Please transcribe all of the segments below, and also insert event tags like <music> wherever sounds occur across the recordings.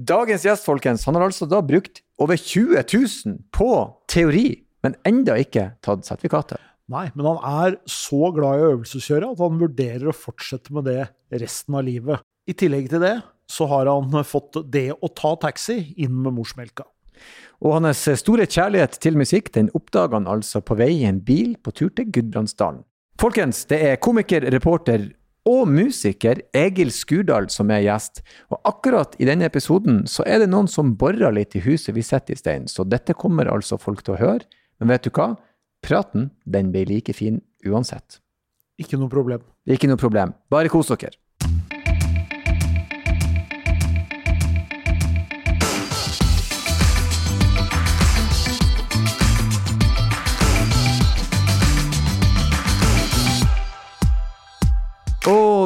Dagens gjest, folkens, han har altså da brukt over 20 000 på teori, men enda ikke tatt sertifikatet. Nei, men han er så glad i å øvelseskjøre at han vurderer å fortsette med det resten av livet. I tillegg til det så har han fått det å ta taxi inn med morsmelka. Og hans store kjærlighet til musikk den oppdaga han altså på vei i en bil på tur til Gudbrandsdalen. Folkens, det er komiker, reporter og musiker Egil Skurdal som er gjest. Og akkurat i denne episoden så er det noen som borer litt i huset vi sitter i stein, så dette kommer altså folk til å høre. Men vet du hva? Praten den blir like fin uansett. Ikke noe problem. Ikke noe problem. Bare kos dere.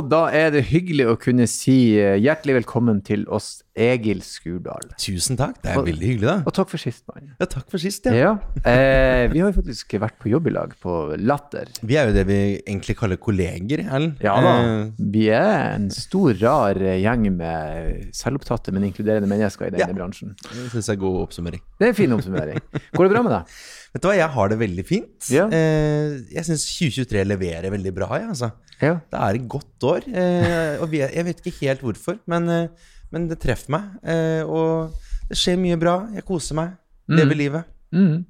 Da er det hyggelig å kunne si eh, hjertelig velkommen til oss, Egil Skurdal. Tusen takk, det er Og- veldig hyggelig, da. Og takk for sist, mann. Ja, takk for sist, ja. Ja. Eh, vi har jo faktisk vært på jobb i lag, på Latter. <laughs> Vi er jo det vi egentlig kaller kolleger, Erlend. Ja da. Eh, Vi er en stor, rar gjeng med selvopptatte, men inkluderende mennesker i denne Ja. bransjen. det syns jeg er god oppsummering. Det er en fin oppsummering. Går det bra med deg? <laughs> Vet du hva, jeg har det veldig fint. Ja. Eh, jeg syns 2023 leverer veldig bra, jeg, altså. Ja. Det er et godt år. Eh, og vi jeg vet ikke helt hvorfor, men, eh, men det treffer meg. Eh, og det skjer mye bra. Jeg koser meg. Lever livet. Mm.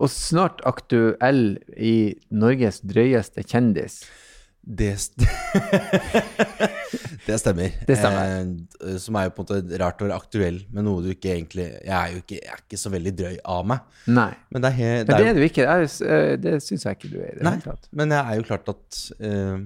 Og snart aktuell i Norges drøyeste kjendis. Det, st <laughs> det stemmer. Det stemmer. Eh, som er jo på en måte rart å være aktuell med noe du ikke egentlig Jeg er jo ikke, er ikke så veldig drøy av meg. Nei. Men det er, he, det jo- er du ikke. Det, eh, det syns jeg ikke du er det Nei, men det er jo klart at eh,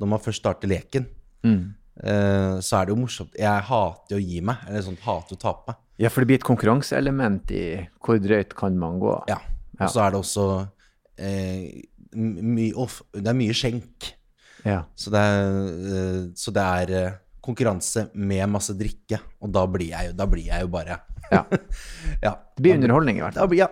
når man først starter leken, Mm. Eh, så er det jo morsomt. Jeg hater å gi meg. Eller sånn, hater å tape. Ja, for det blir et konkurranseelement i hvor drøyt kan man gå. Ja. Og så er det også eh, my, off, Det er mye skjenk. Ja. Så det er, eh, så det er eh, konkurranse med masse drikke. Og da blir jeg jo, da blir jeg jo bare <laughs> ja. Ja. Det blir underholdning, i hvert Da fall. blir, ja.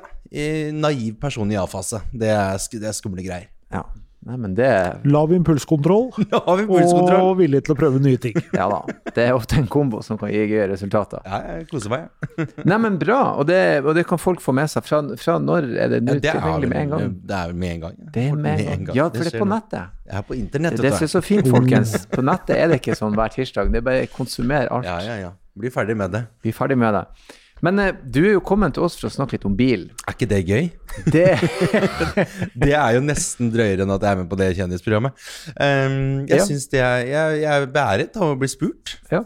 Naiv person i A-fase. Det, er det er skumle greier. Ja. Nei, men det Lav impulskontroll <laughs> Lav impulskontroll. og villig til å prøve nye ting. <laughs> Ja da. Det er ofte en kombo som kan gi gøye resultater. Ja, jeg koser meg. <laughs> Nei, men bra. Og det, og det kan folk få med seg. Fra, fra når er det nå Ja, tilgjengelig med en gang? det er med en gang. Det er med en gang. Ja, for det er på nettet. Jeg er på internett. Det som er så fint, folkens. På nettet er det ikke sånn hver tirsdag. Det er bare konsumer alt. Ja, ja, ja. Bli ferdig med det. Er ferdig med det. Men eh, du er jo kommet til oss for å snakke litt om bil. Er ikke det gøy? Det, <laughs> Det er jo nesten drøyere enn at jeg er med på det kjendisprogrammet. Um, jeg Ja. synes det er Jeg, jeg er beæret av å bli spurt. ja.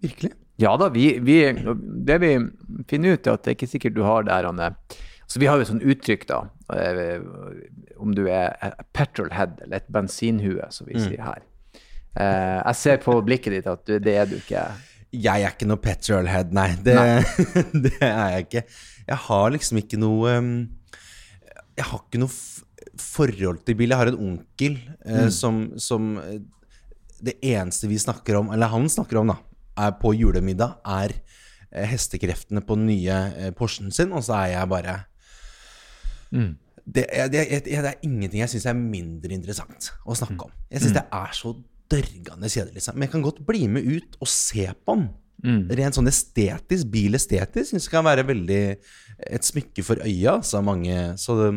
Virkelig. ja da, vi, vi, det vi finner ut, er at det er ikke sikkert du har det her Anne. Så vi har jo et sånt uttrykk, da. eh, Om du er petrolhead eller et bensinhue, som vi sier her. Eh, jeg ser på blikket ditt at du, det er du ikke. Jeg er ikke noe petrolhead, nei. Det, <laughs> det er jeg ikke. Jeg har liksom ikke noe um, Jeg har ikke noe forhold til bil. Jeg har en onkel mm. som, som eh, Det eneste vi snakker om, eller han snakker om, da, er på julemiddag, er eh, hestekreftene på den nye eh, Porschen sin, og så er jeg bare det, er- det, er- det er ingenting jeg syns er mindre interessant å snakke om. Jeg syns det er så dørgende kjedelig. Liksom. Men jeg kan godt bli med ut og se på den. Rent sånn estetisk, bil estetisk, syns jeg kan være veldig et smykke for øya. sa mange, så det,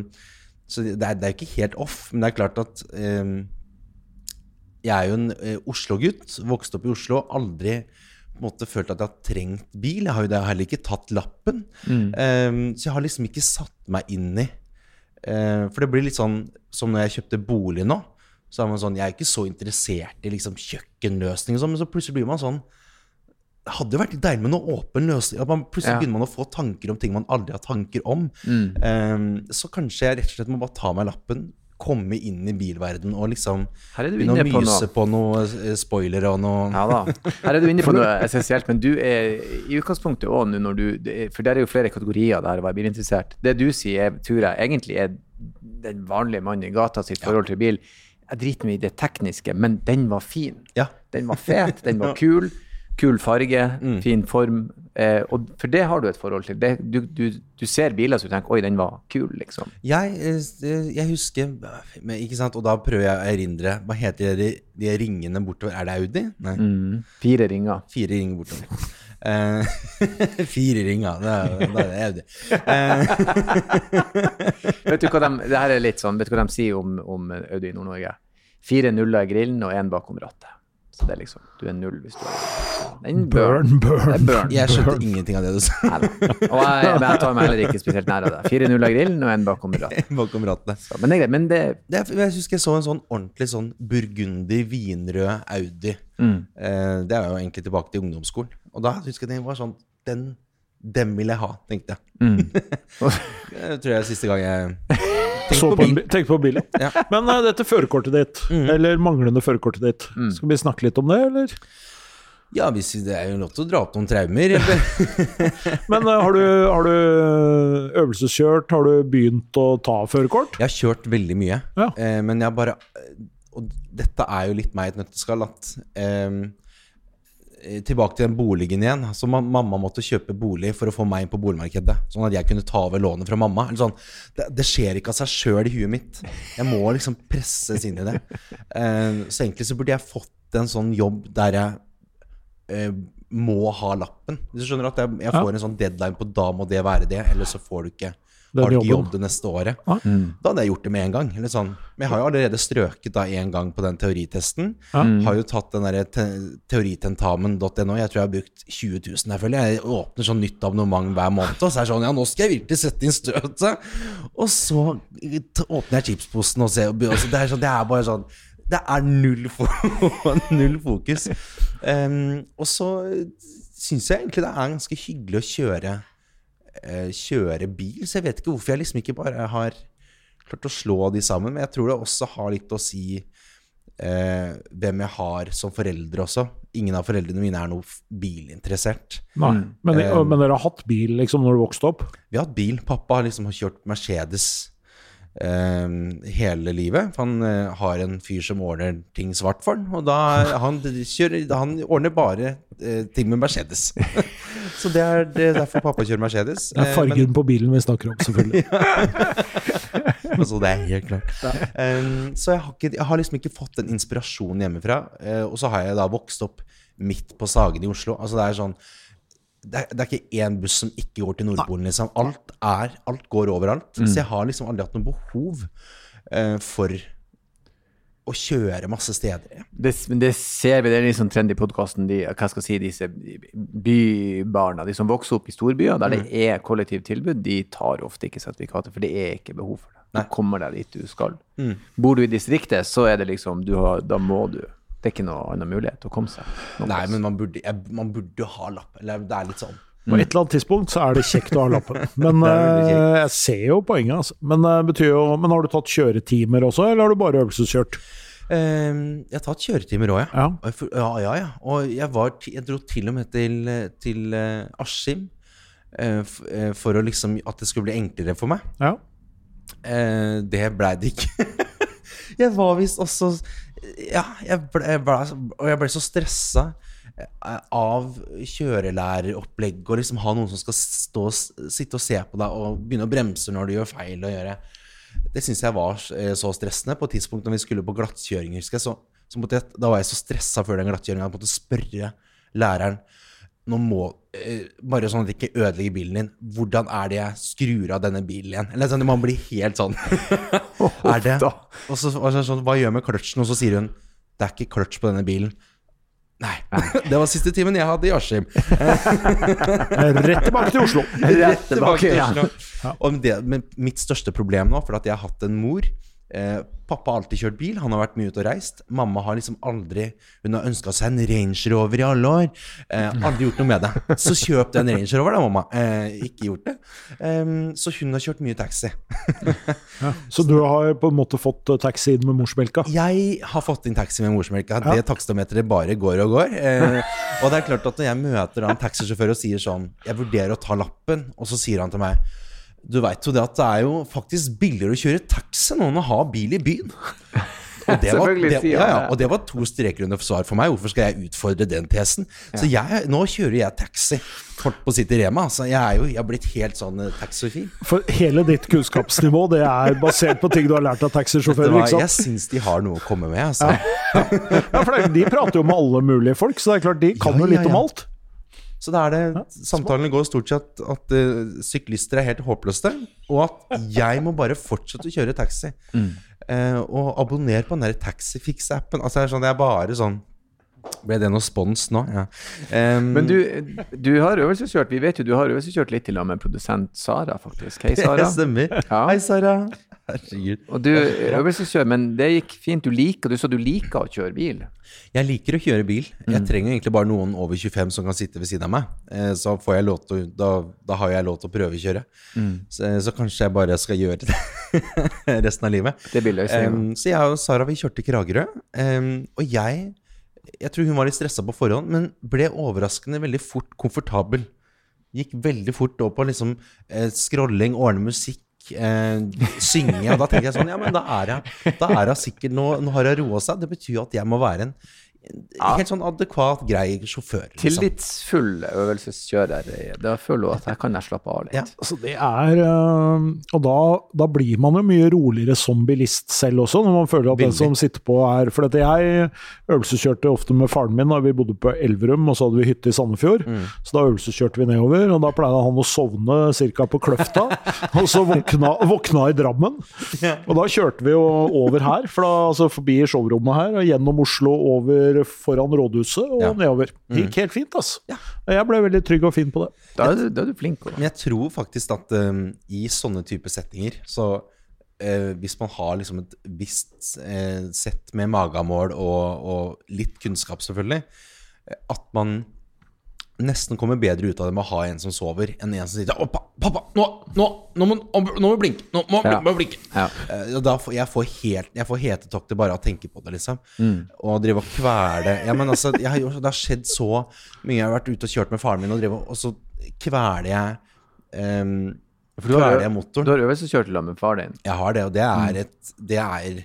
så det, er, det er ikke helt off, men det er klart at eh, jeg er jo en eh, Oslo-gutt, vokste opp i Oslo, aldri på en måte følt at jeg har trengt bil. Jeg har jo heller ikke tatt lappen. Eh, så jeg har liksom ikke satt meg inn i eh, For det blir litt sånn som når jeg kjøpte bolig nå. Så er man sånn, Jeg er ikke så interessert i liksom kjøkkenløsning, og sånn, men så plutselig blir man sånn Det hadde jo vært deilig med noe åpen løsning. At man plutselig Ja. begynner man å få tanker om ting man aldri har tanker om. Eh, så kanskje jeg rett og slett må bare ta meg lappen, komme inn i bilverden og liksom begynne å myse på noe noe spoiler og noe Ja da. Her er du inne på <laughs> noe essensielt, men du er i utgangspunktet òg nå når du For der er jo flere kategorier der å være bilinteressert. Det du sier, er, tror jeg egentlig er den vanlige mannen i gata sitt forhold til bil. Jeg driter meg i det tekniske, men den var fin. Ja. Den var fet, den <laughs> var kul. Kul farge, fin form. Eh, og for det har du et forhold til. Det, du, du, du ser biler så du tenker 'oi, den var kul', liksom. Jeg, eh, jeg husker men, Ikke sant, og da prøver jeg å erindre Hva heter de, de ringene bortover? Er det Audi? Nei, Mm. Fire ringer. fire ringer bortover. Eh, <laughs> fire ringer, det er, det er. Eh, Vet du hva de, det her er litt sånn, vet du hva de sier om, om Audi i Nord-Norge? Fire nuller i grillen og én bakom rattet. Så det er liksom, du er null hvis du er burn, Burn, burn. Er burn. jeg skjønte ingenting av det du sa Nei, Og jeg, men jeg tar meg heller ikke spesielt nær av det. Fire nuller i grillen og én bakom rattet. bakom rattet. Så, men det er greit. Men det Det er, jeg husker jeg så en sånn ordentlig sånn burgunder, vinrød Audi. mm. Eh, det er jo egentlig tilbake til ungdomsskolen. Og da husker jeg det var sånn Den, den vil jeg ha, tenkte jeg. Mm. <laughs> Det tror jeg er siste gang jeg tenkte på på en, tenk på bil, ja. Men uh, dette førerkortet ditt, eller manglende førerkortet ditt, skal vi snakke litt om det, eller? Ja, hvis det er jo lov til å dra opp noen traumer. <laughs> Men uh, har, du, har du øvelseskjørt? Har du begynt å ta førerkort? Jeg har kjørt veldig mye, Ja. Uh, men jeg bare Og dette er jo litt meg i et nøtteskall. At eh, Tilbake til den boligen igjen. Så ma mamma måtte kjøpe bolig for å få meg inn på boligmarkedet. Sånn at jeg kunne ta over lånet fra mamma. Eller sånn, det, det skjer ikke av seg sjøl i huet mitt. Jeg må liksom presses inn i det. Uh, så egentlig så burde jeg fått en sånn jobb der jeg uh, må ha lappen. Hvis du skjønner at jeg, jeg får en sånn deadline på da må det være det, eller så får du ikke har du ikke jobb det neste året. Ja. Da hadde jeg gjort det med en gang. Eller sånn. Men jeg har jo allerede strøket da en gang på den teoritesten. Ja. Har jo tatt den derre te teoritentamen.no. Jeg tror jeg har brukt 20 000 der, føler jeg. Jeg åpner sånn nytt abonnement hver måned, og så er det sånn Ja, nå skal jeg virkelig sette inn støtet! Og så åpner jeg chipsposen og ser og så det, er sånn, det er bare sånn Det er null, fo <laughs> null fokus. Um, og så syns jeg egentlig det er ganske hyggelig å kjøre kjøre bil, så jeg vet ikke hvorfor jeg liksom ikke bare har klart å slå de sammen. Men jeg tror det også har litt å si eh, hvem jeg har som foreldre også. Ingen av foreldrene mine er noe bilinteressert. Nei. Men, Eh, men dere har hatt bil liksom når du vokste opp? Vi har hatt bil. Pappa har liksom kjørt Mercedes eh, hele livet. For han eh, har en fyr som ordner ting svart for han. Og da <laughs> han, kjører, han ordner bare eh, ting med Mercedes. <laughs> Så det er, det er derfor pappa kjører Mercedes. Det er Eh, fargen på bilen vi snakker om, selvfølgelig. <laughs> Altså, det er helt klart. Um, så jeg har, ikke, jeg har liksom ikke fått den inspirasjonen hjemmefra. og så har jeg da vokst opp midt på Sagen i Oslo. Altså det er sånn det er, det er ikke én buss som ikke går til Nordpolen, liksom. Alt, er, alt går overalt. Så jeg har liksom aldri hatt noe behov uh, for å kjøre masse steder. Det, det ser vi, det er litt sånn trend i podkasten, de, hva skal jeg si, disse bybarna, de som vokser opp i storbyer der det er kollektivtilbud, de tar ofte ikke sertifikatet, for det er ikke behov for det. Du kommer deg dit du skal. Bor du i distriktet, så er det liksom, du har, da må du. Det er ikke noe annen mulighet å komme seg. Nei, plass. men man burde, jeg, man burde ha lapp. Eller det er litt sånn. På et eller annet tidspunkt så er det kjekt å ha lappen. <laughs> Men eh, jeg ser jo poenget. Altså. Men, eh, betyr jo, men har du tatt kjøretimer også, eller har du bare øvelseskjørt? Eh, jeg har tatt kjøretimer òg, ja. Ja. Ja, ja, ja. Og jeg, var, jeg dro til og med til, til eh, Askim uh, eh, for å liksom at det skulle bli enklere for meg. Ja. Uh, det blei det ikke. <laughs> jeg var visst også Ja, jeg ble, jeg ble, og jeg ble så stressa eh, av kjørelæreropplegg og liksom ha noen som skal stå, sitte og se på deg og begynne å bremse når du gjør feil. og gjøre Det syns jeg var eh, så stressende. På et tidspunkt når vi skulle på glattkjøring, husker jeg, så, så jeg, da var jeg så stressa før den glattkjøringa at jeg måtte spørre læreren nå må, Bare sånn at det ikke ødelegger bilen din. Hvordan er det jeg skrur av denne bilen igjen? Eller sånn, Man blir helt sånn <laughs> Er det Og så og så sånn, Hva gjør med kløtsjen? Og så sier hun Det er ikke kløtsj på denne bilen. Nei. <laughs> Det var siste timen jeg hadde i Askim. <laughs> Rett tilbake til Oslo. Rett tilbake til Oslo. Oslo. Og det, men mitt største problem nå, for at jeg har hatt en mor eh, Pappa har alltid kjørt bil, han har vært mye ute og reist. Mamma har liksom aldri Hun har ønska seg en Range Rover i alle år. Eh, aldri gjort noe med det. Så kjøp en Range Rover, da, mamma. Eh, ikke gjort det. Så hun har kjørt mye taxi. Så du har på en måte fått eh, taxi inn med morsmelka? Jeg har fått inn taxi med morsmelka. Det takstometeret bare går og går. Eh, og det er klart at når jeg møter en taxisjåfør og sier sånn Jeg vurderer å ta lappen, og så sier han til meg Du veit jo det at det er jo faktisk billigere å kjøre taxi nå enn å ha bil i byen. <laughs> Og det, var, det, ja, ja, og det var to streker under svar for meg. Hvorfor skal jeg utfordre den tesen? Så jeg, nå kjører jeg taxi. Kort på City Rema. Så jeg er jo jeg har blitt helt sånn eh, taxifil. For hele ditt kunnskapsnivå det er basert på ting du har lært av taxisjåfører, var, jeg syns de har noe å komme med. Altså. Ja, <laughs> for De prater jo med alle mulige folk, så det er klart de kan Ja, jo litt om alt. Så da er det Samtalene går stort sett at, at eh, syklister er helt håpløse, og at jeg må bare fortsette å kjøre taxi. Eh, og abonner på den der Taxifix-appen. Altså, det er sånn, det er bare sånn Ble det noe spons nå? Ja. Um, Men du, du har øvelseskjørt. Vi vet jo du har øvelseskjørt litt til med produsent Sara, faktisk. Hei, Sara. Det stemmer. Ja. Hei, Sara. Herregud. Og du øvelseskjører, men det gikk fint. Du liker, du sa du liker å kjøre bil. Jeg liker å kjøre bil. Jeg trenger egentlig bare noen over 25 som kan sitte ved siden av meg. Eh, Så får jeg lov til da, da har jeg lov til å prøvekjøre. Så, så kanskje jeg bare skal gjøre det <laughs> resten av livet. Det blir løsningen. Så jeg og Sara vi kjørte Kragerø. og jeg Jeg tror hun var litt stressa på forhånd, men ble overraskende veldig fort komfortabel. Gikk veldig fort opp på liksom eh, scrolling, ordne musikk. Eh, synge, og da tenker jeg sånn Ja, men da er hun sikkert Nå, nå har hun roa seg. Det betyr jo at jeg må være en Ja. helt sånn adekvat, grei sjåfør. liksom. Tillitsfull øvelseskjører. Da føler du at her kan jeg slappe av litt. Ja. Altså det er øh, Og da, da blir man jo mye roligere som bilist selv også, når man føler at den som sitter på er For dette jeg øvelseskjørte ofte med faren min da vi bodde på Elverum, og så hadde vi hytte i Sandefjord. Mm. Så da øvelseskjørte vi nedover, og da pleide han å sovne ca. på Kløfta. <laughs> og så våkna, våkna i Drammen. Og da kjørte vi jo over her, for da, altså forbi showrommet her, og gjennom Oslo, over foran rådhuset og Ja. Mm. nedover. Det gikk helt fint, altså. Jeg ble veldig trygg og fin på det. Da er du, da er du flink. Også. Men jeg tror faktisk at um, i sånne type settinger, så eh, hvis man har liksom et visst eh, sett med magemål og, og litt kunnskap, selvfølgelig, at man nesten kommer bedre ut av det med å ha en som sover, enn en som sitter pa- pappa, nå, nå, nå, må, nå må blinke! Nå må Ja. må blinke! Ja. Eh, da får, jeg får helt Jeg får hetetokter bare av å tenke på det, liksom. Og drive og kvele Ja, men altså, jeg har, det har skjedd så mye. Jeg har vært ute og kjørt med faren min, og, drive, og så kveler jeg um, For du har, du har øvelseskjørt i lag med far din. Jeg har det, og det er et Det er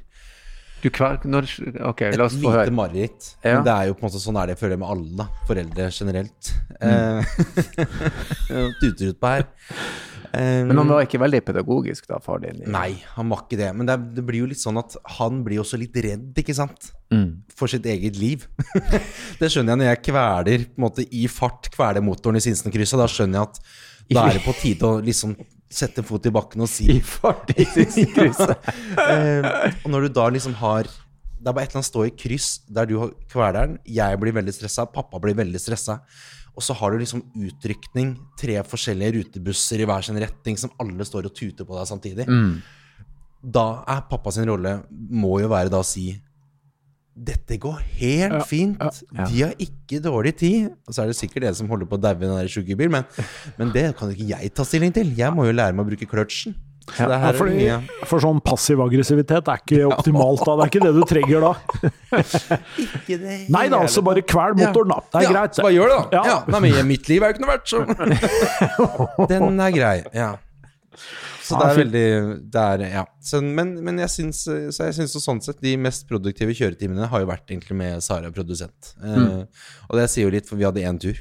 Du kvar, når, ok, la oss få lite høre. mareritt. Ja. Det er jo på en måte sånn er det jeg føler med alle da, foreldre generelt. Mm. <laughs> Tuter ut på her. Um, Men han var ikke veldig pedagogisk, da, far din? Nei, han var ikke det. Men det, det blir jo litt sånn at han blir også litt redd, ikke sant? Mm. For sitt eget liv. <laughs> det skjønner jeg når jeg kveler på en måte i fart kveler motoren i Sinsenkrysset. Da skjønner jeg at da er det på tide å liksom sette en fot i bakken og si I fart i krysset. <laughs> eh, Og når du da liksom har Det er bare et eller annet stå i kryss der du har kveleren, jeg blir veldig stressa, pappa blir veldig stressa. Og så har du liksom utrykning, tre forskjellige rutebusser i hver sin retning som alle står og tuter på deg samtidig. Da er pappa sin rolle må jo være da å si dette går helt fint. ja. De har ikke dårlig tid. Og så er det sikkert en som holder på å daue i den sjukebil, men, men det kan ikke jeg ta stilling til. Jeg må jo lære meg å bruke kløtsjen. Så Ja, er mye for sånn passiv aggressivitet er ikke optimalt da. Det er ikke det du trenger da. <laughs> Ikke det Nei da, altså bare kvel motoren, da. Det er ja, greit. Bare gjør det, da. Ja. Ja. Nei, men mitt liv er jo ikke noe verdt, så <laughs> Den er grei. Ja. Så det er veldig det er, ja. så, Men, men jeg syns, så jeg syns sånn sett de mest produktive kjøretimene har jo vært egentlig med Sara produsent. Eh, og det sier jo litt, for vi hadde én tur.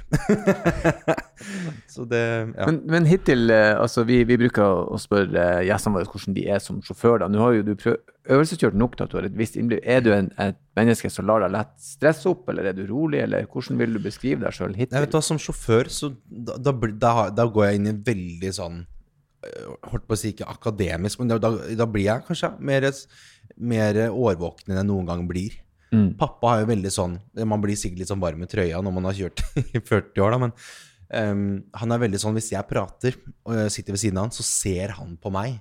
<laughs> så det Ja. Men, men hittil, eh, altså vi, vi bruker å spørre gjestene våre hvordan de er som sjåfør. da. Nå har jo du øvelseskjørt nok til at du har et visst innblikk. Er du en, et menneske som lar deg lett stresse opp, eller er du rolig, eller hvordan vil du beskrive deg sjøl Jeg vet hittil? hva, Som sjåfør så da, da, da, da går jeg inn i veldig sånn Holdt på å si ikke akademisk, men da, da, da blir jeg kanskje mer, mer årvåken enn jeg noen gang blir. Mm. Pappa er jo veldig sånn Man blir sikkert litt sånn varm i trøya når man har kjørt <laughs> i 40 år, da, men um, han er veldig sånn Hvis jeg prater og jeg sitter ved siden av han, så ser han på meg.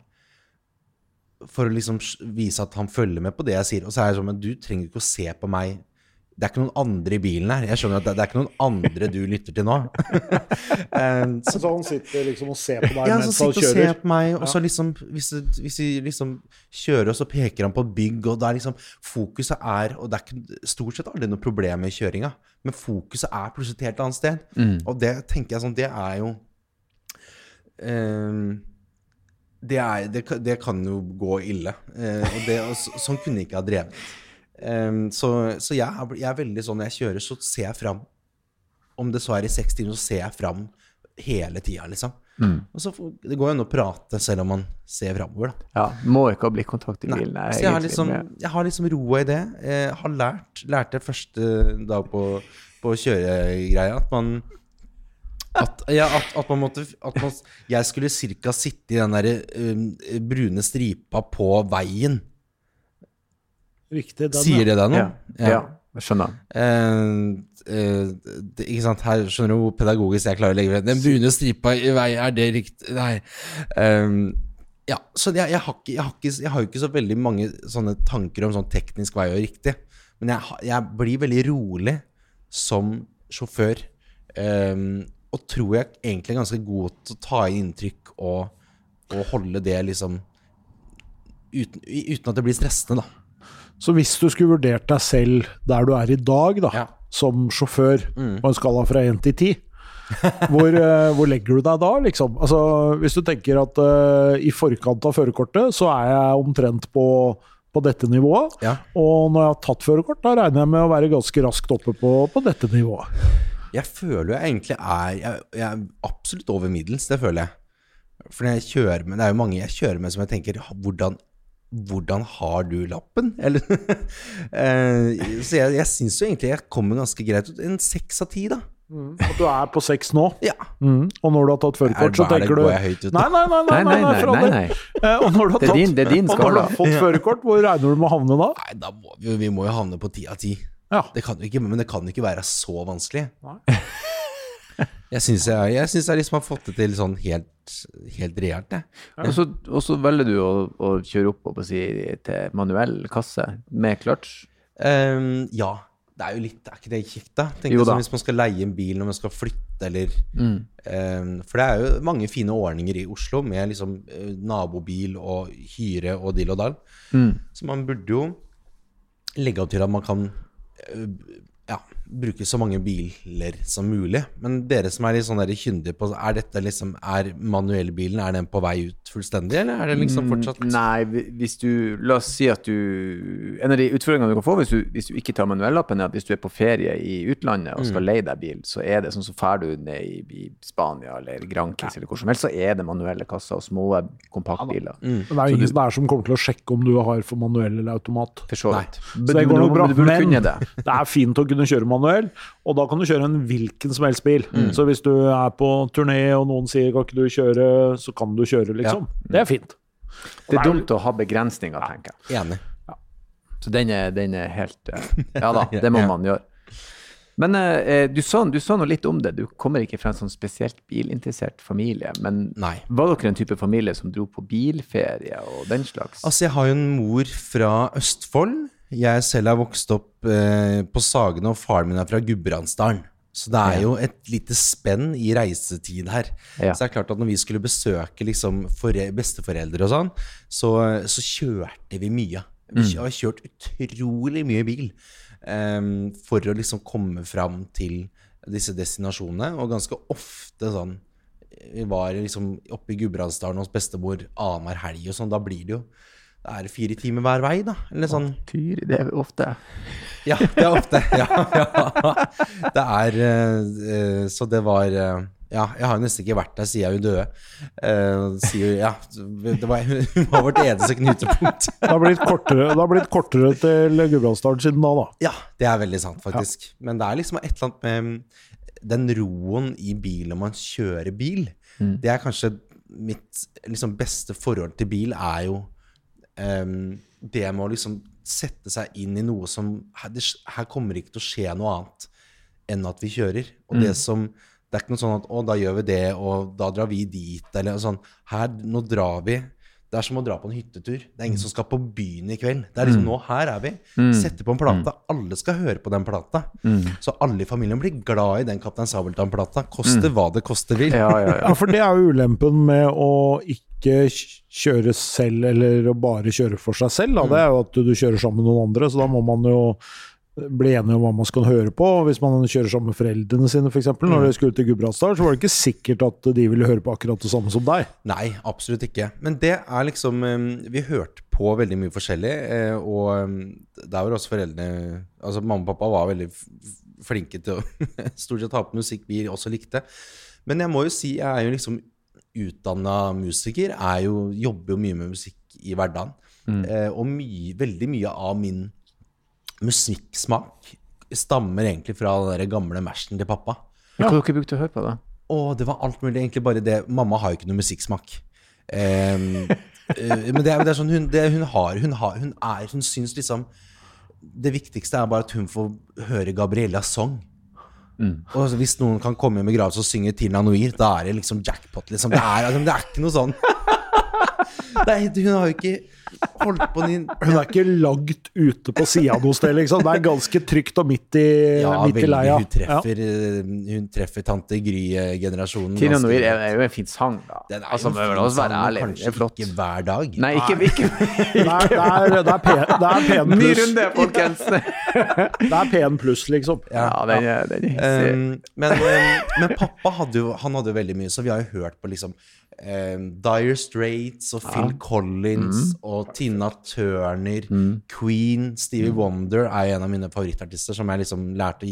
For å liksom vise at han følger med på det jeg sier. Og så er jeg sånn Men du trenger ikke å se på meg. Det er ikke noen andre i bilen her. Jeg skjønner at det, det er ikke noen andre du lytter til nå. <laughs> Ehm, så <laughs> Så han sitter liksom og ser på deg ja, mens han sitter og ser på meg, og så liksom hvis, hvis vi liksom kjører, og så peker han på et bygg, og det er liksom Fokuset er Og det er ikke stort sett aldri noe problem med kjøringa, men fokuset er plutselig et helt annet sted. Og det tenker jeg sånn Det er jo um, det, er, det, kan- det kan jo gå ille. Uh, og det, og så, sånn kunne jeg ikke ha drevet. Ehm, så så jeg, er- jeg er veldig sånn når jeg kjører, så ser jeg fram. Om det så er i seks timer, så ser jeg fram hele tida, liksom. Og så Det går jo an å prate selv om man ser framover, da. Ja, må ikke ha blikkontakt i Nei, bilen. Er så jeg har liksom, jeg har liksom roa i det. Jeg har lært lærte første dag på, på kjøregreia at man At, ja, at, at man måtte at man, Jeg skulle cirka sitte i den der um, brune stripa på veien. Riktig. Den, Sier det deg noe? Ja, ja. jeg skjønner. Uh, uh, det, ikke sant, her skjønner du hvor pedagogisk jeg klarer å legge frem. Den brune stripa i vei, er det riktig? Nei. Um, ja, så jeg, jeg, har ikke, jeg, har ikke, jeg har jo ikke så veldig mange sånne tanker om sånn teknisk vei og riktig. Men jeg, jeg blir veldig rolig som sjåfør. Um, og tror jeg egentlig er ganske god til å ta inn inntrykk og, og holde det liksom uten, uten at det blir stressende, da. Så hvis du skulle vurdert deg selv der du er i dag, da, Ja. Mm. som sjåfør, på en skala fra 1 til 10, hvor, eh, hvor legger du deg da, liksom? Altså, hvis du tenker at uh, i forkant av førerkortet, så er jeg omtrent på, på dette nivået. Ja. Og når jeg har tatt førerkort, da regner jeg med å være ganske raskt oppe på, på dette nivået. Jeg føler jeg egentlig er jeg, jeg er absolutt over middels, det føler jeg. For jeg kjører med Det er jo mange jeg kjører med som jeg tenker "Ha, Hvordan, hvordan har du lappen? Eller <laughs> Eh, Så jeg, jeg syns jo egentlig jeg kommer ganske greit ut. En seks av ti, da. At du er på 6 nå, Ja. mm. og når du har tatt Er, førerkort, så er tenker du? Nei, nei, nei, nei, Nei, nei, nei. nei, nei. <laughs> Eh, Og når du har Det tatt, din, det er din <laughs> og når du skala. har fått førerkort, hvor regner du med å havne da? Nei, da må vi, vi må jo havne på ti av ti. Ja. Det kan ikke, men det kan ikke være så vanskelig. Nei. Jeg syns jeg, jeg, synes jeg liksom har fått det til sånn helt, helt reelt, jeg. Og så, og så velger du å, å kjøre opp å si, til manuell kasse med clutch. Um, ja. Det er jo litt Er ikke det kjekt, da? Tenk sånn Hvis man skal leie en bil når man skal flytte, eller Mm. um, For det er jo mange fine ordninger i Oslo med liksom eh, nabobil og hyre og dill og dall. Mm. Så man burde jo legge opp til at man kan eh, ja, bruke så mange biler som mulig. Men dere som er litt sånn kyndige på Er dette liksom Er manuellbilen Er den på vei ut fullstendig, eller er det liksom fortsatt Nei, hvis du La oss si at du En av de utfordringene du kan få hvis du, hvis du ikke tar manuellappen, er at hvis du er på ferie i utlandet og skal leie deg bil, så er det sånn så drar du ned i, i Spania eller Grankis eller hvor som helst, så er det manuelle kasser og små kompaktbiler. Men det er ingen som der som kommer til å sjekke om du har for manuell eller automat. For så vidt. Så det går nok bra. men du <laughs> det er fint å kunne kjøre manuell, og da kan du kjøre en hvilken som helst bil. Mm. Så hvis du er på turné og noen sier 'kan ikke du kjøre', så kan du kjøre, liksom. Det er fint. Det er dumt å ha begrensninger, tenker jeg. enig? Så den er, den er helt eh, Ja da, <laughs> det må man gjøre. Men eh, du, sa, du sa noe litt om det. Du kommer ikke fra en sånn spesielt bilinteressert familie. Men Nei. var dere en type familie som dro på bilferie og den slags? Altså, jeg har jo en mor fra Østfold. Jeg selv er vokst opp eh, på Sagene, og faren min er fra Gudbrandsdalen. Så det er Ja. jo et lite spenn i reisetid her. Ja. Så det er klart at når vi skulle besøke liksom besteforeldre og sånn, så, så kjørte vi mye. Vi Mm. har kjørt utrolig mye bil um, for å liksom komme fram til disse destinasjonene. Og ganske ofte sånn Vi var liksom oppe i Gudbrandsdalen hos bestemor annenhver helg og sånn. Da blir det jo det er fire timer hver vei, da. Eller sånn. Tyri, det er ofte. Ja, det er ofte. <laughs> Ja, ja. Det er eh, eh, Så det var eh, Ja, jeg har jo nesten ikke vært der siden hun døde. Eh, sier Ja, det var, <laughs> hun var vårt eneste knutepunkt. Det har blitt kortere, har blitt kortere til Gudbrandsdalen siden da, da. Ja, det er veldig sant, faktisk. Men det er liksom et eller annet med den roen i bil når man kjører bil. Det er kanskje mitt liksom, beste forhold til bil, er jo em, det med å liksom sette seg inn i noe som her, det, her kommer ikke til å skje noe annet enn at vi kjører. Og det som Det er ikke noe sånn at 'Å, da gjør vi det, og da drar vi dit', eller sånn. Her, nå drar vi. Det er som å dra på en hyttetur. Det er ingen som skal på byen i kveld. Det er liksom nå, her er vi. Setter på en plate. Alle skal høre på den plata. Så alle i familien blir glad i den Kaptein Sabeltann-plata. Koste hva det koste vil. Ja, ja, ja. Ja, for det er jo ulempen med å ikke kjøre selv, eller å bare kjøre for seg selv. Da. Det er jo at du kjører sammen med noen andre, så da må man jo bli enige om hva man skal høre på. Hvis man kjører sammen med foreldrene sine, f.eks., når de skulle til Gudbrandsdalen, så var det ikke sikkert at de ville høre på akkurat det samme som deg. Nei, absolutt ikke. Men det er liksom eh, Vi hørte på veldig mye forskjellig, eh, og eh, der var også foreldrene Altså mamma og pappa var veldig flinke til å <laughs> stort sett ha på musikk vi også likte. Men jeg må jo si, jeg er jo liksom utdanna musiker, er jo, jobber jo mye med musikk i hverdagen. Mm. og mye, veldig mye av min musikksmak stammer egentlig fra den der gamle mersen til pappa. Hva dere brukte å høre på, da? Å, det var alt mulig. Egentlig bare det Mamma har jo ikke noe musikksmak. Um, <laughs> men det er, det er sånn hun, det hun har Hun har Hun er Hun syns liksom Det viktigste er bare at hun får høre Gabriellas sang. Og så hvis noen kan komme i en begravelse og synge Tina Noir, da er det liksom jackpot, liksom. Det er, altså, det er ikke noe sånn. <laughs> Det er, hun har jo ikke holdt på din Hun er ikke lagd ute på sida noe sted, liksom. Det er ganske trygt og midt i, Ja, midt i leia. Hun treffer, ja. hun treffer tante Gry-generasjonen. Tina Noir er, er jo en fin sang, da. Den er altså, jo må fin sang, ærlig. Kanskje flott. ikke hver dag. Nei, ikke, ikke <laughs> Det er, det er, det er, pen, er <laughs> Ny pluss. runde, folkens! <laughs> Det er pen pluss, liksom. Ja, den den er. Um, men, um, men pappa hadde jo, han hadde jo veldig mye, så vi har jo hørt på liksom um, Dire Straits og Phil Collins Mm. og Tina Turner, Queen, Stevie Mm. Wonder er en av mine favorittartister som jeg liksom lærte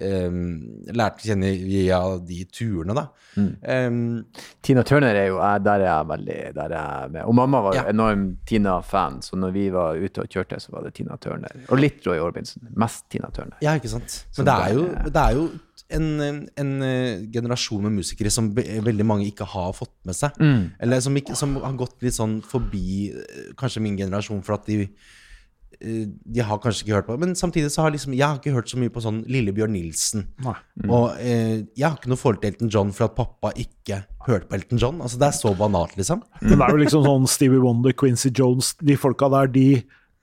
um, lærte å kjenne via de turene, da. Mm. Um, Tina Turner er jo Der er jeg veldig der er jeg med. Og mamma var jo Ja. enorm Tina-fan, så når vi var ute og kjørte, så var det Tina Turner. Og litt Roy Orbinson. Mest Tina Turner. Ja, ikke sant. Men det er jo, det er jo en, en, eh, generasjon med musikere som veldig mange ikke har fått med seg. Mm. Eller som, ikke, som har gått litt sånn forbi eh, kanskje min generasjon, for at de eh, de har kanskje ikke hørt på Men samtidig så har liksom Jeg har ikke hørt så mye på sånn Lillebjørn Nilsen. Nei. Og eh, jeg har ikke noe forhold til Elton John for at pappa ikke hørte på Elton John. Altså Det er så banalt, liksom. Men det er jo liksom sånn Stevie Wonder, Quincy Jones, de folka der, de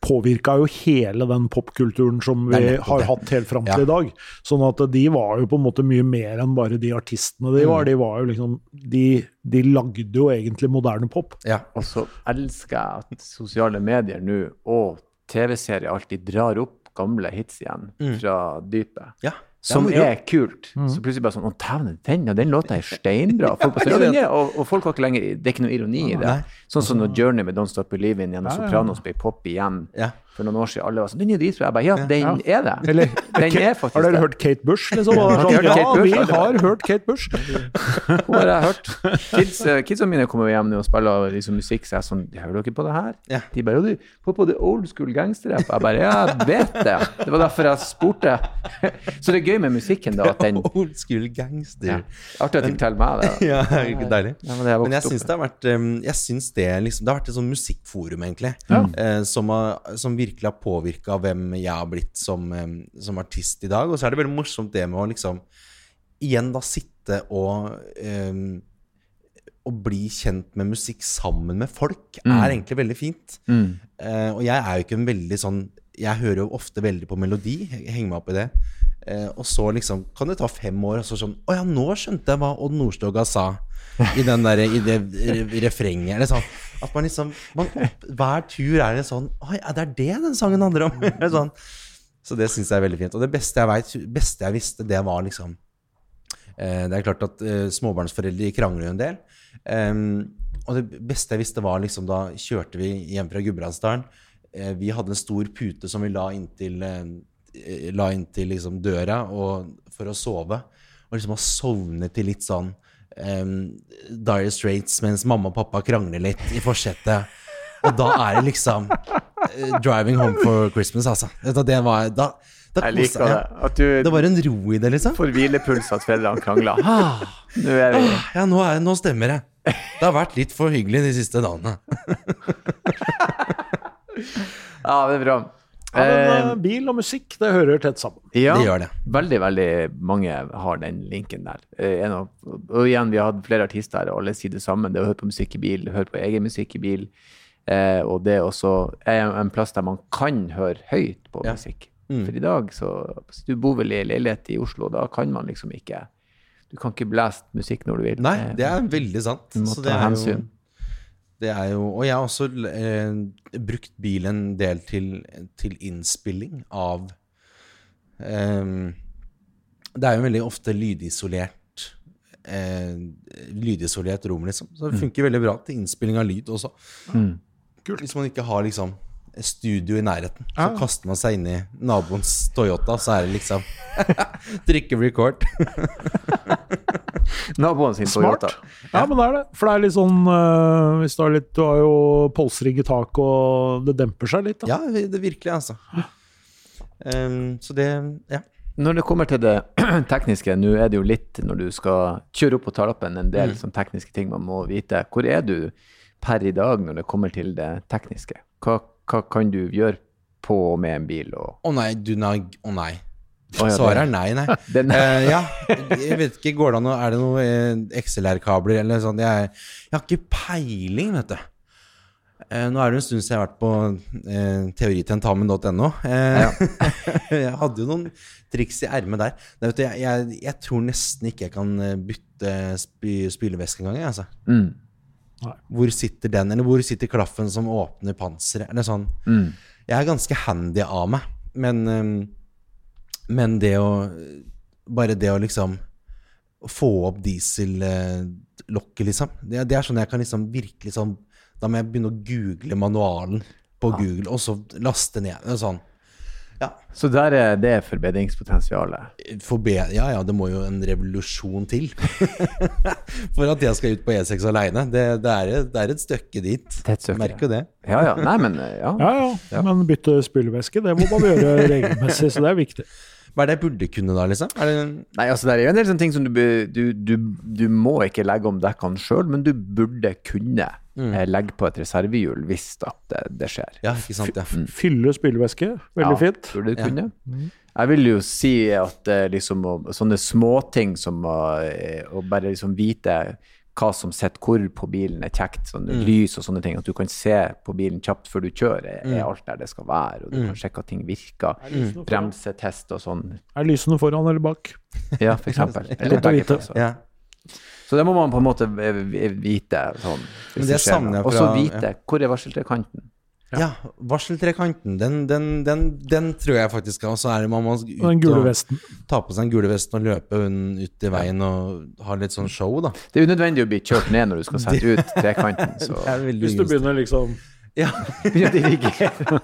påvirka jo hele den popkulturen som vi har hatt helt fram til Ja. i dag. Sånn at de var jo på en måte mye mer enn bare de artistene de Mm. var. De var jo liksom De, de lagde jo egentlig moderne pop. Ja. Og så elsker jeg at sosiale medier nå og TV-serier alltid drar opp gamle hits igjen fra dypet. ja. Som er kult. Så plutselig bare sånn Å, dæven, den, den låta er steinbra. Folk ja, den er, og, og folk har ikke lenger Det er ikke noe ironi i det. Sånn som når Journey med Don't Stop Believing gjennom. Sopranos ble pop igjen Ja. For noen år siden. Alle var sånn Den er dritbra. Jeg bare Ja, den er det. Eller, Den er faktisk har dere hørt Kate Bush, liksom? Sånn, ja, Kate Bush? vi har hørt Kate Bush. <laughs> Hun har jeg hørt. Kids, eh, kidsa mine kommer hjem nå og spiller liksom musikk, så jeg er sånn Hører dere på det her? Ja. De bare Ja, du får på det old school gangsterrap. Jeg bare Ja, jeg vet det. Det var derfor jeg spurte. <laughs> Så det er gøy med musikken, da, at den <laughs> Old school gangster. ja. Artig at de forteller meg det. Ja, deilig. Ja, men det jeg Men jeg syns det har vært um, Jeg synes det liksom Det har vært et sånn musikkforum, egentlig. eh, som, som virkelig har påvirka hvem jeg har blitt som, som artist i dag. Og så er det veldig morsomt det med å liksom igjen da sitte og um, Å bli kjent med musikk sammen med folk er egentlig veldig fint. Mm. Eh, og jeg er jo ikke en veldig sånn Jeg hører jo ofte veldig på melodi. Jeg henger meg opp i det. Eh, og så liksom kan det ta fem år, og så sånn Å ja, nå skjønte jeg hva Odd Nordstoga sa i, den der, i det refrenget. Eller sånn. At man liksom man, Hver tur er det sånn Oi, det er det den sangen handler om? <laughs> Sånn. Så det syns jeg er veldig fint. Og det beste jeg vet, beste jeg visste, det var liksom eh, Det er klart at eh, småbarnsforeldre krangler jo en del. Em, og det beste jeg visste, var liksom da kjørte vi hjem fra Gudbrandsdalen. Eh, vi hadde en stor pute som vi la inntil, eh, la inntil liksom døra for å sove. Og liksom ha sovnet til litt sånn um, Dire Straits mens mamma og pappa krangler litt i forsetet. Og da er det liksom uh, 'Driving Home for Christmas', altså. Det var, da, da Jeg liker det. At du Det var en ro i det, liksom. får hvilepuls at foreldrene krangler. Ah, nå er vi Ja, nå, er, nå stemmer det. Det har vært litt for hyggelig de siste dagene. Ja, det er bra. Ja, men, Eh, eh, bil og musikk, det hører tett sammen. Ja, Det gjør det. Veldig, veldig mange har den linken der. Eh, en av, og igjen, vi har hatt flere artister her, og alle sier det samme. Det å høre på musikk i bil, høre på egen musikk i bil. Eh, og det er også er en plass der man kan høre høyt på Ja. musikk. Mm. For i dag, så hvis Du bor vel i leilighet i Oslo, da kan man liksom ikke Du kan ikke blæse musikk når du vil. Nei, Eh, det er veldig sant. Du må Så ta det er jo- hensyn. Det er jo, og jeg har også eh, brukt bilen en del til, til innspilling av eh, Det er jo veldig ofte lydisolert eh, Lydisolert rom, liksom. Så det funker veldig bra til innspilling av lyd også. Mm. Hvis man ikke har liksom studio i nærheten, så ah. kaster man seg inn i naboens Toyota, så er det liksom <laughs> Trykker record. <laughs> <laughs> Naboen sin Smart. Toyota. Ja, men det er det. For det er litt sånn uh, hvis Du har litt Du har jo polsrigg i taket, og det demper seg litt. Da. Ja, det virkelig, altså. Um, så det Ja. Når det kommer til det <clears throat> tekniske, nå er det jo litt når du skal kjøre opp på talappen, en del sånn tekniske ting man må vite. Hvor er du per i dag når det kommer til det tekniske? Hva, hva kan du gjøre på og med en bil? Og, Å nei, du nag... Å nei. Svaret er nei, nei. <laughs> Det. Eh, ja, jeg vet ikke, går det an å Er det noe eh, XLR-kabler eller sånn? Jeg, jeg har ikke peiling, vet du. Uh, nå er det en stund siden jeg har vært på uh, teoritentamen.no. Ja. <laughs> jeg hadde jo noen triks i ermet der. Nei, vet du, jeg, jeg, jeg tror nesten ikke jeg kan bytte spy, spylevæske engang. jeg, Altså. mm, Hvor sitter den, eller hvor sitter klaffen som åpner panseret? Eller sånn. mm, Jeg er ganske handy av meg, men, ehm, men det å Bare det å liksom få opp diesellokket, liksom. Det, det er sånn jeg kan liksom virkelig sånn Da må jeg begynne å google manualen på Google, og så laste ned. Sånn. Ja, Så der er det forbedringspotensialet. forbe ja, ja, det må jo en revolusjon til <laughs> for at jeg skal ut på E6 aleine. Det, det, er- det er et stykke dit. Er. Merker jo det. Ja, ja. Nei, men ja. Ja, ja, men bytte spylevæske, det må man gjøre regelmessig, så det er viktig. Hva er det jeg burde kunne da, liksom? Er det Nei, altså Det er jo en del sånne ting som du, du, du, du må ikke legge om dekkene sjøl, men du burde kunne mm. legge på et reservehjul hvis at det, det skjer. Ja, ikke sant? Ja. Fylle spylevæske, veldig Ja, fint. Burde du Ja. kunne. Jeg vil jo si at eh, liksom, sånne småting som å, eh, å bare liksom vite hva som sitter hvor på bilen er kjekt, sånn lys og sånne ting, at du kan se på bilen kjapt før du kjører, er, er alt der det skal være, og du kan sjekke at ting virker. Bremsetest og sånn. Er lysene foran eller bak? Ja, for eksempel. <laughs> Eller begge plasser. Ja. Så det må man på en måte vite. Sånn, Og så vite vite hvor er varseltrekanten. Ja, varseltrekanten, den, den, den, den tror jeg faktisk Og så er det man må ut den gule og vesten. ta på seg den gule vesten og løpe ut i veien og ha litt sånn show, da. Det er unødvendig å bli kjørt ned når du skal sette <laughs> ut trekanten. Hvis du begynner liksom Ja, begynner å dirigere.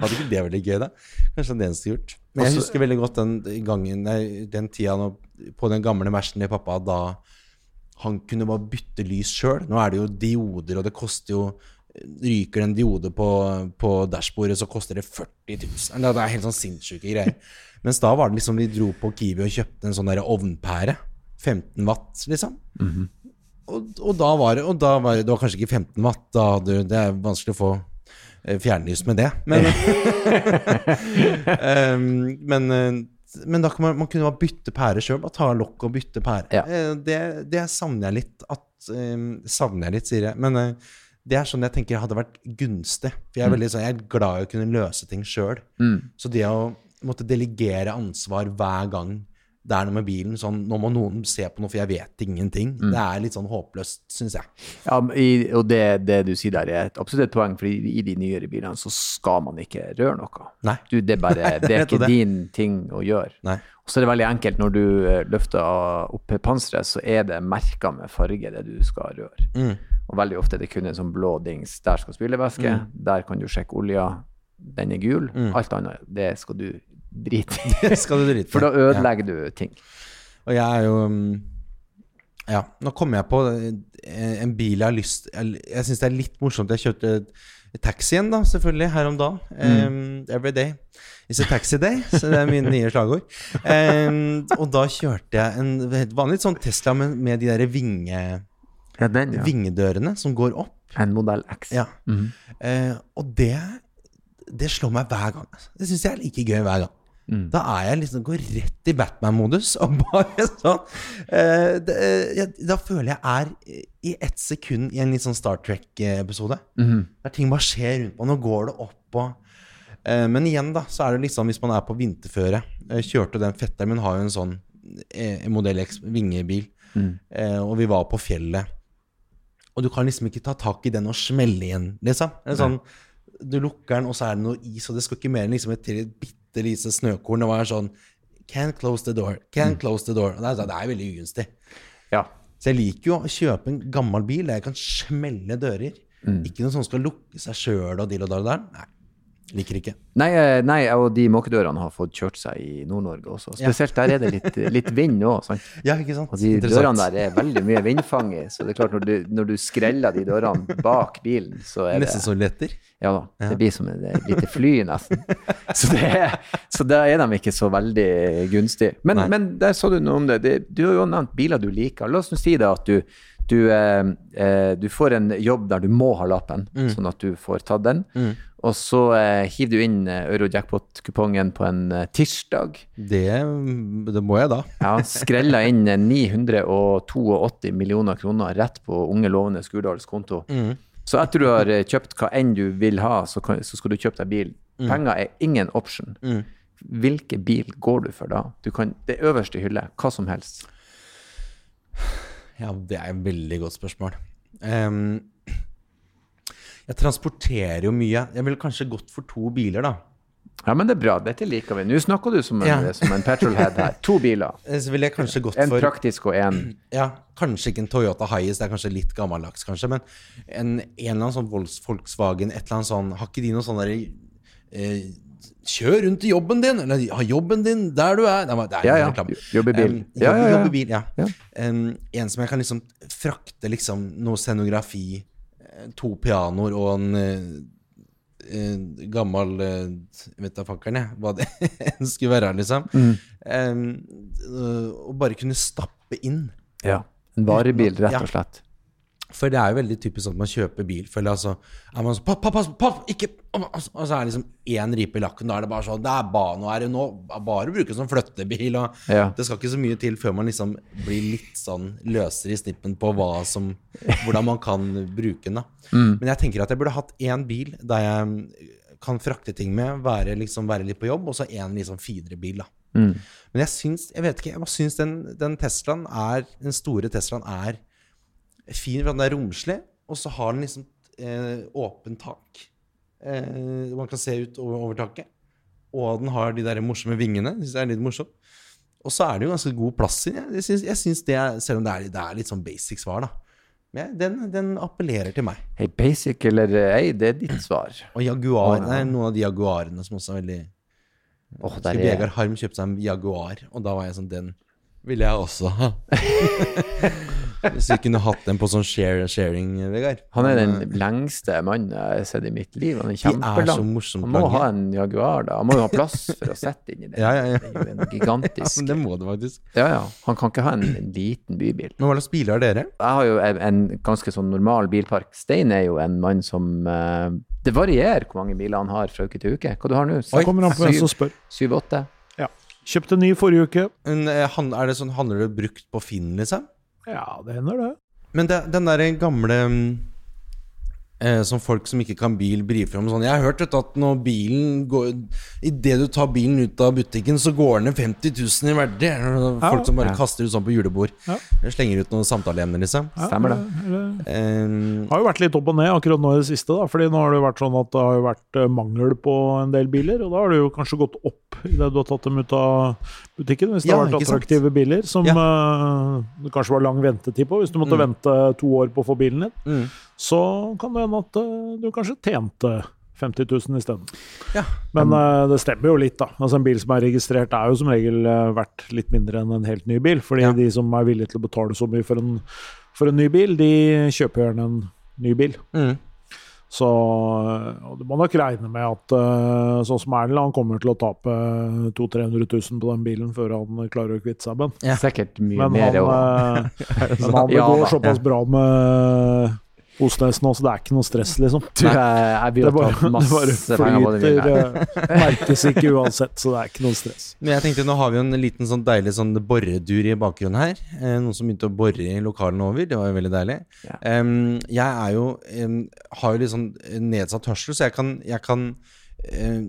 Hadde ikke det vært litt gøy, da? Kanskje det eneste gjort. Men jeg Også- husker veldig godt den gangen nei, Den tida nå, på den gamle Mercen til pappa, da han kunne bare bytte lys sjøl. Nå er det jo dioder, og det koster jo Ryker det en diode på, på dashbordet, så koster det 40 000. Det er helt sånn sinnssyke greier. <laughs> Mens da var det liksom vi dro på Kiwi og kjøpte en sånn der ovnpære. 15 watt, liksom. og, og da var det Og da var det, det var kanskje ikke 15 watt, da hadde, det er vanskelig å få eh, fjernlys med det. Men, <laughs> <laughs> Ehm, men, eh, men da kan man, man kunne bare bytte pære sjøl. Bare ta lokk og bytte pære. Ja. Eh, det, det savner jeg litt. At, eh, savner jeg litt, sier jeg. Men det er sånn jeg tenker hadde vært gunstig. For jeg er, veldig, sånn, jeg er glad i å kunne løse ting sjøl. Så det å måtte delegere ansvar hver gang det er noe med bilen sånn Nå må noen se på noe, for jeg vet ingenting. Det er litt sånn håpløst, syns jeg. Ja, og det, det du sier der, er et absolutt et poeng, for i, de nyere bilene så skal man ikke røre noe. Du, det, er bare, <laughs> det er ikke det? din ting å gjøre. Nei. Og så er det veldig enkelt når du eh, løfter opp panseret, så er det merka med farge det du skal røre. Mm. Og veldig ofte er det kun en sånn blå dings. Der skal spylevæske, der kan du sjekke olja, den er gul. Alt annet, <laughs> det skal du drite i. For da Ja. ødelegger du ting. Og jeg er jo um, Ja, nå kommer jeg på en bil jeg har lyst Jeg, jeg syns det er litt morsomt. Jeg kjørte taxi igjen, da, selvfølgelig, her om dagen. Um, every day is a taxi day, så det er mine nye slagord. Um, og da kjørte jeg en helt vanlig sånn Tesla med, med de der vinge, Ja, den, ja. vingedørene som går opp. En modell X. Ja. Eh, og det, det slår meg hver gang. altså. Det syns jeg er like gøy hver gang. Da er jeg liksom går rett i Batman-modus og <laughs> bare sånn eh, det, eh, jeg, Da føler jeg er i ett sekund i en litt sånn Star Trek-episode. Der ting bare skjer rundt meg. Nå går det opp og eh, Men igjen, da, så er det liksom hvis man er på vinterføre eh, Kjørte den fetteren min har jo en sånn eh, modell X vingebil, eh, og vi var på fjellet. Og du kan liksom ikke ta tak i den og smelle igjen, liksom. Det er sånn, du lukker den, og så er det noe is, og det skal ikke mer enn liksom et bitte lite snøkorn. Det var sånn Can't close the door. Can't close the door. Og det er, sånn, det er veldig ugunstig. Ja. Så jeg liker jo å kjøpe en gammel bil der jeg kan smelle dører. Ikke noe som skal lukke seg sjøl og dill og dall der. Nei. Liker ikke. Nei, eh, nei, og de måkedørene har fått kjørt seg i Nord-Norge også. Spesielt der er det litt, litt vind òg. sant? <laughs> Ja, ikke sant? Og de dørene der er veldig mye vindfang i. Så det er klart, når du, når du skreller de dørene bak bilen, så er det Nesten som letter. Ja da. Det blir som et lite fly, nesten. <laughs> Så, det så da er de ikke så veldig gunstige. Men, men der sa du noe om det. det. Du har jo nevnt biler du liker. La oss nå si det at du, du, eh, eh, du får en jobb der du må ha lappen, Mm. sånn at du får tatt den. Og så eh, hiver du inn eh, euro-jackpot-kupongen på en eh, tirsdag. Det, det må jeg da. <laughs> Ja, skrella inn eh, 982 millioner kroner rett på unge lovende Skurdals konto. Mm. Så etter du har kjøpt hva enn du vil ha, så, kan, så skal du kjøpe deg bil. Penger er ingen option. Mm. Hvilken bil går du for da? Du kan, det øverste hylle, hva som helst. Ja, det er et veldig godt spørsmål. Um, jeg transporterer jo mye. Jeg ville kanskje gått for to biler, da. Ja, men det er bra. Dette liker vi. Nå snakker du som en, Ja. som en petrolhead her. To biler. <laughs> Eh, Så ville jeg kanskje gått En for praktisk og en Ja, kanskje ikke en Toyota Highest, det er kanskje litt gammeldags, kanskje, men en, en eller annen sånn Volkswagen, et eller annet sånn Har ikke de noe sånn derre eh, Kjør rundt i jobben din, eller ha jobben din der du er. Nei, Det er Ja, ja. Jobb i bil. Um, Ja, ja, ja. Jobbebil, ja. Ja. Um, en som jeg kan liksom frakte liksom noe scenografi, eh, to pianoer og en uh, gammel uh, Vet da fankeren, jeg, hva det <laughs> skulle være, liksom. Mm. Um, og bare kunne stappe inn. Ja. En varebil, rett og slett. For det er jo veldig typisk sånn at man kjøper bil, føler altså er man sånn, pass, pass, pass, ikke Og så er det liksom én ripe i lakken. Da er det bare sånn Det er bare, nå er det nå bare å bruke som flyttebil. Og Ja. Det skal ikke så mye til før man liksom blir litt sånn løsere i snippen på hva som hvordan man kan bruke den. da Men jeg tenker at jeg burde hatt én bil der jeg kan frakte ting med, være, liksom, være litt på jobb, og så én liksom finere bil. da Mm. Men jeg syns jeg vet ikke, jeg bare syns den, den Teslaen er Den store Teslaen er fin for den er romslig, og så har den liksom eh, åpent tak. Eh, man kan se ut over, over taket. Og den har de der morsomme vingene. Synes jeg er litt morsomt. Og så er det jo ganske god plass inni. Jeg synes, jeg det, er- selv om det er, det er litt sånn basic svar, da. Men den, den appellerer til meg. Hey, basic eller ei, det er ditt svar. Og Jaguar. oh, ja. Noen av de Jaguarene som også er veldig Oh, der Vegard Harm kjøpte seg en Jaguar, og da var jeg sånn Den ville jeg også ha. <laughs> Hvis vi kunne hatt den på sånn share, sharing, Vegard. Han er den lengste mannen jeg har sett i mitt liv. Han er er kjempelang. morsomt Han må ha en Jaguar, da. Han må jo ha plass for å sette inni det. Ja, ja, ja. Det er jo en Ja, gigantisk men <laughs> det må det faktisk. Ja, ja. Han kan ikke ha en, en liten bybil. Men hva slags biler har dere? Jeg har jo en, en ganske sånn normal bilpark. Stein er jo en mann som uh, Det varierer hvor mange biler han har fra uke til uke. Hva du har nå? Oi, kommer han på en som spør. Syv-åtte? Ja. Kjøpte ny forrige uke. En, eh, han- er det sånn, Handler det brukt på Finn, liksom? Ja, det hender det. Men det, den der gamle mm, eh, Som folk som ikke kan bil, brifer om sånn Jeg har hørt vet du, at når bilen går Idet du tar bilen ut av butikken, så går den ned 50 000 i verdi. Folk som bare Ja. kaster ut sånn på julebord. Ja. Slenger ut noen samtaleemner, liksom. Ja, Stemmer det. det Eh, har jo vært litt opp og ned akkurat nå i det siste. da, fordi nå har det jo vært sånn at det har jo vært eh, mangel på en del biler. Og da har det jo kanskje gått opp idet du har tatt dem ut av butikken. Hvis det Ja, har vært attraktive sant? biler som Ja. uh, det kanskje var lang ventetid på. Hvis du måtte Mm. vente to år på å få bilen din, mm. så kan det hende at uh, du kanskje tjente 50 000 isteden. Ja. Men uh, det stemmer jo litt, da. Altså En bil som er registrert, er jo som regel uh, verdt litt mindre enn en helt ny bil. Fordi Ja. de som er villige til å betale så mye for en, for en ny bil, de kjøper gjerne en ny bil. Mm. Så eh, du må nok regne med at eh, sånn som Erlend, han kommer til å tape 200 000-300 000 på den bilen før han klarer å kvitte seg med den. Ja. Sikkert mye Men mer. han, og- eh, <laughs> men han det går såpass bra med Osnes også, det er ikke noe stress, liksom. Du, jeg, jeg Det bare, ta det masse bare flyter. eh, Merkes ikke uansett, så det er ikke noe stress. <laughs> Men jeg tenkte, nå har vi jo en liten sånn deilig sånn boredur i bakgrunnen her. Eh, noen som begynte å bore i lokalene over. Det var jo veldig deilig. Ja. Um, jeg er jo um, har jo litt sånn nedsatt hørsel, så jeg kan, jeg kan um,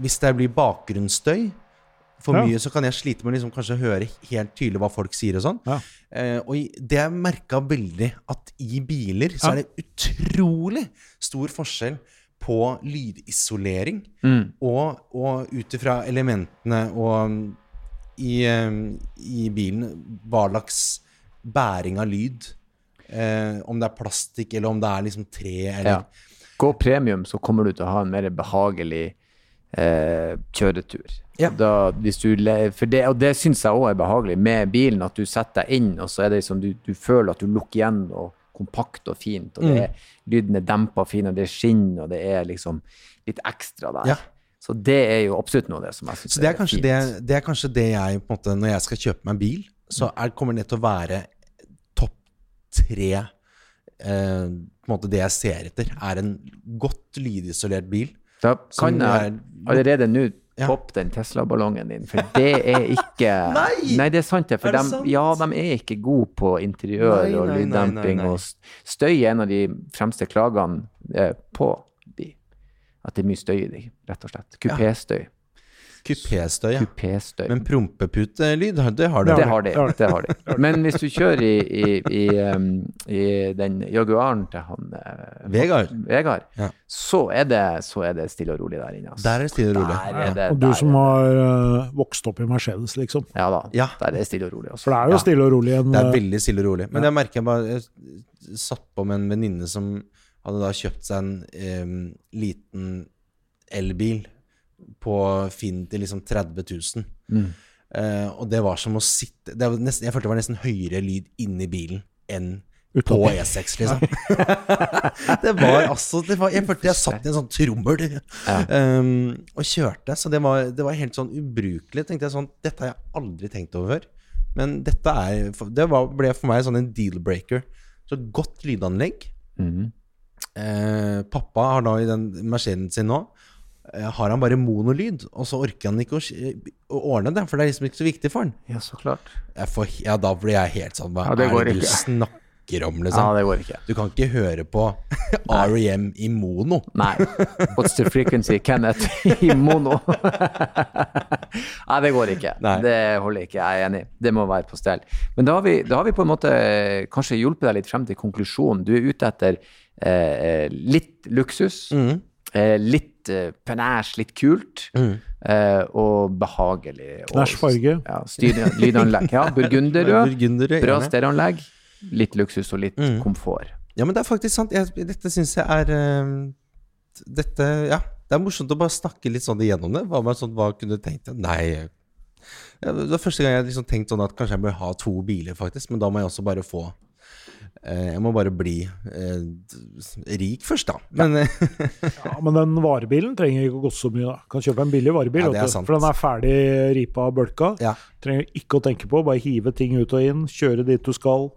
Hvis det blir bakgrunnsstøy for Ja. mye, så kan jeg slite med å liksom kanskje høre helt tydelig hva folk sier og sånn. Ja. Eh, og det jeg merka veldig, at i biler så Ja. er det utrolig stor forskjell på lydisolering Mm. og, og ut ifra elementene og i, um, i bilen hva slags bæring av lyd. Eh, om det er plastikk, eller om det er liksom tre, eller Ja. Gå premium, så kommer du til å ha en mer behagelig eh, kjøretur. Ja. Da, du, det, og det syns jeg òg er behagelig med bilen, at du setter deg inn, og så er det liksom, du, du føler at du lukker igjen, og kompakt og fint, og det Mm. er, lyden er dempa og fin, og det er skinn, og det er liksom litt ekstra der. Ja. Så det er jo absolutt noe av det som jeg syns er, kanskje det, det er kanskje det jeg på en måte Når jeg skal kjøpe meg bil, så er, kommer det til å være topp tre eh, På en måte det jeg ser etter, er en godt lydisolert bil. Da kan jeg er- allerede nå Ja. poppe den Tesla-ballongen din, for det er ikke <laughs> Nei! det er sant, det. For dem- sant? ja, de er ikke gode på interiør Nei, og nei, nei, lyddemping. nei, nei. Og støy er en av de fremste klagene eh, på de. At det er mye støy i de, rett og slett. Kupéstøy. Kupéstøy, ja. Kupéstøy. Men prompeputelyd, det har du. Det har de. Det har de. Men hvis du kjører i, i, i, um, i den Jaguaren til han eh, Vegard. Vegard, Ja. så, er det, så er det stille og rolig der inne. altså. Der er det stille og rolig. Der er det, Og du der som har uh, vokst opp i Mercedes, liksom. Ja da, Ja. der er det stille og rolig. Også. For det er jo Ja. stille og rolig en Det er eh, veldig stille og rolig. Men jeg merker jeg bare Jeg satt på med en venninne som hadde da kjøpt seg en um, liten elbil på Finn til liksom 30 000. Mm. Uh, og det var som å sitte det var nesten, Jeg følte det var nesten høyere lyd inni bilen enn på E6, liksom. <laughs> det var altså det var, Jeg følte jeg satt i en sånn trommel um, og kjørte. Så det var, det var helt sånn ubrukelig. Tenkte jeg sånn Dette har jeg aldri tenkt over før. Men dette er Det var, ble for meg sånn en deal-breaker. Så godt lydanlegg. Mm. Uh, pappa har da i den maskinen sin nå Har han bare monolyd, og så orker han ikke å, ordne det, for det er liksom ikke så viktig for han. Ja, så klart. Får, ja, da blir jeg helt sånn Hva Ja, det er det du ikke. snakker om, Ja, liksom? det går ikke. Du kan ikke høre på <laughs> REM i mono. Nei. What's the frequency, Kenneth? <laughs> I mono. Nei, det går ikke. Nei. Det holder ikke. Jeg er enig. Det må være på stell. Men da har vi, da har vi på en måte kanskje hjulpet deg litt frem til konklusjonen. Du er ute etter eh, litt luksus, Mm. eh, litt eh, penæsj, litt kult, eh, og behagelig. Knæsj farge. Ja, lydanlegg. Ja, burgunderrød. <laughs> Bra gjerne. stereoanlegg. Litt luksus og litt Mm. komfort. Ja, men det er faktisk sant. Jeg, dette syns jeg er uh, Dette, ja. Det er morsomt å bare snakke litt sånn igjennom det. Hva, med sånn, hva kunne du tenkt? Nei ja, Det var første gang jeg liksom tenkte sånn at kanskje jeg bør ha to biler, faktisk. Men da må jeg også bare få Jeg må bare bli eh, rik først, da. Men eh, <laughs> Ja, men den varebilen trenger ikke å koste så mye. da. Kan kjøpe en billig varebil, Ja, det er sant. for den er ferdig ripa og bølka. ja. Trenger ikke å tenke på, bare hive ting ut og inn, kjøre dit du skal.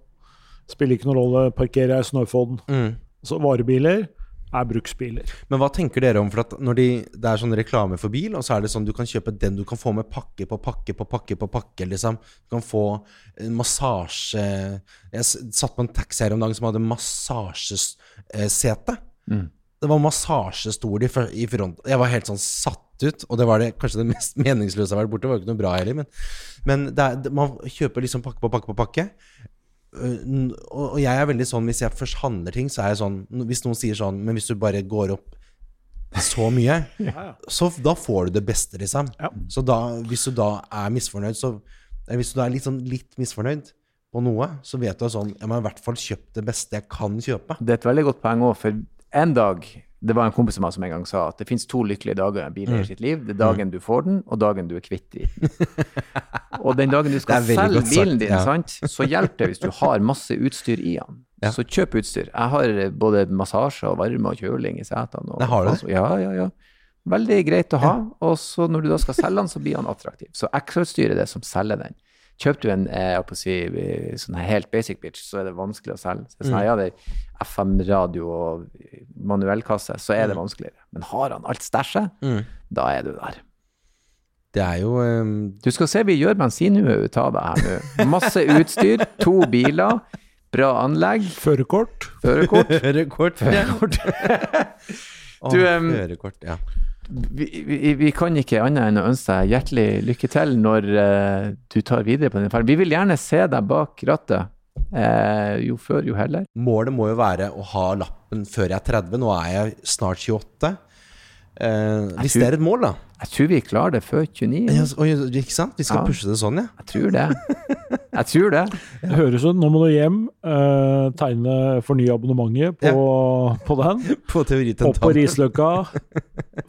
Spiller ikke noen rolle, parkere i snøfonn. Mm. Så varebiler er bruksbiler. Men hva tenker dere om for at når de, det er sånn reklame for bil, og så er det sånn du kan kjøpe den du kan få med pakke på pakke på pakke på pakke, liksom. Du kan få massasje Jeg satt på en taxi her om dagen som hadde massasjesete. Det var massasjestol i, i front. Jeg var helt sånn satt ut, og det var det kanskje det mest <laughs> meningsløse jeg har vært borte. Det var jo ikke noe bra heller, men, men det er, man kjøper liksom pakke på pakke på pakke. Og, jeg er veldig sånn Hvis jeg først handler ting, så er jeg sånn Hvis noen sier sånn Men hvis du bare går opp så mye, <laughs> så da får du det beste, liksom. Ja. Så da, hvis du da er misfornøyd, så eller Hvis du da er litt sånn litt misfornøyd på noe, så vet du sånn Jeg må i hvert fall kjøpe det beste jeg kan kjøpe. Det er et veldig godt poeng òg, for en dag Det var en kompis av meg som en gang sa at det finnes to lykkelige dager i en bil i Mm. sitt liv. Det er dagen du får den, og dagen du er kvitt den. og den dagen du <laughs> skal selge bilen din, ja. sant? så hjelper det hvis du har masse utstyr i den. Ja. Så kjøp utstyr. Jeg har eh, både massasje og varme og kjøling i setene. og- det har du det? Ja, ja, ja. Veldig greit å ha. Og så når du da skal selge den, så blir den attraktiv. Så ekstrautstyret er det som selger den. Kjøper du en eh, si, eh, sånn helt basic bitch, så er det vanskelig å selge. Så sånn, ja, det er FM-radio og manuellkasse, så er det vanskeligere. Men har han alt stæsjet, Mm. da er du der. Det er jo um, Du skal se vi gjør bensinhue ut av det her nå. Masse utstyr, to biler, bra anlegg, Førerkort. førerkort. <laughs> Førerkort. Ja. <laughs> <laughs> Å, Du, um, Førerkort, ja. Vi, vi, vi kan ikke annet enn å ønske deg hjertelig lykke til når uh, du tar videre på den ferden. Vi vil gjerne se deg bak rattet. Uh, jo før, jo heller. Målet må jo være å ha lappen før jeg er 30. Nå er jeg snart 28. Uh, hvis det er et mål, da. Jeg tror vi klarer det før 29. Ja, oi, ikke sant? Vi skal Ja. pushe det sånn, ja. Jeg tror det. Jeg tror det. <laughs> Det høres ut Nå må du hjem, eh, tegne fornye abonnementet på, på den. <laughs> På Opp på. Risløkka.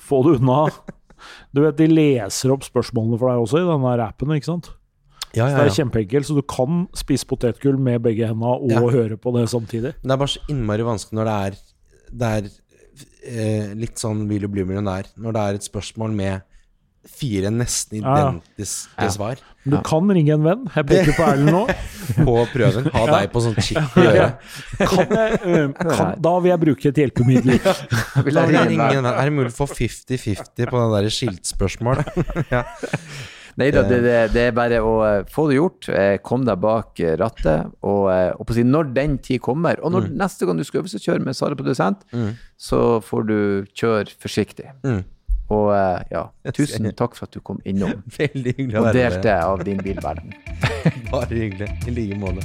Få det unna. Du vet, De leser opp spørsmålene for deg også i denne rappen, ikke sant? Ja, ja, ja, Det er kjempeenkelt, så du kan spise potetgull med begge hendene og Ja. høre på det samtidig. Det er bare så innmari vanskelig når det er, det er eh, litt sånn Vil du bli millionær? Når det er et spørsmål med fire nesten identiske Ja. svar Men du kan ringe en venn. Jeg peker på Erlend nå. <laughs> på prøven. Ha deg på sånn chip i øret. Kan jeg, kan, da vil jeg bruke et hjelpemiddel. Vil vil jeg ringe ringe en en venn. Er det mulig å få 50-50 på det der skiltspørsmålet? <laughs> ja. Nei da, det, det, det er bare å eh, få det gjort. eh, Kom deg bak eh, rattet. Og, eh, og si, når den tid kommer, og når neste gang du skal øvelseskjøre med Sara produsent, Mm. så får du kjøre forsiktig. Mm. Og eh, ja, tusen takk for at du kom innom <laughs> Veldig hyggelig å og være delte av din bilverden. <laughs> Bare hyggelig. I like måte.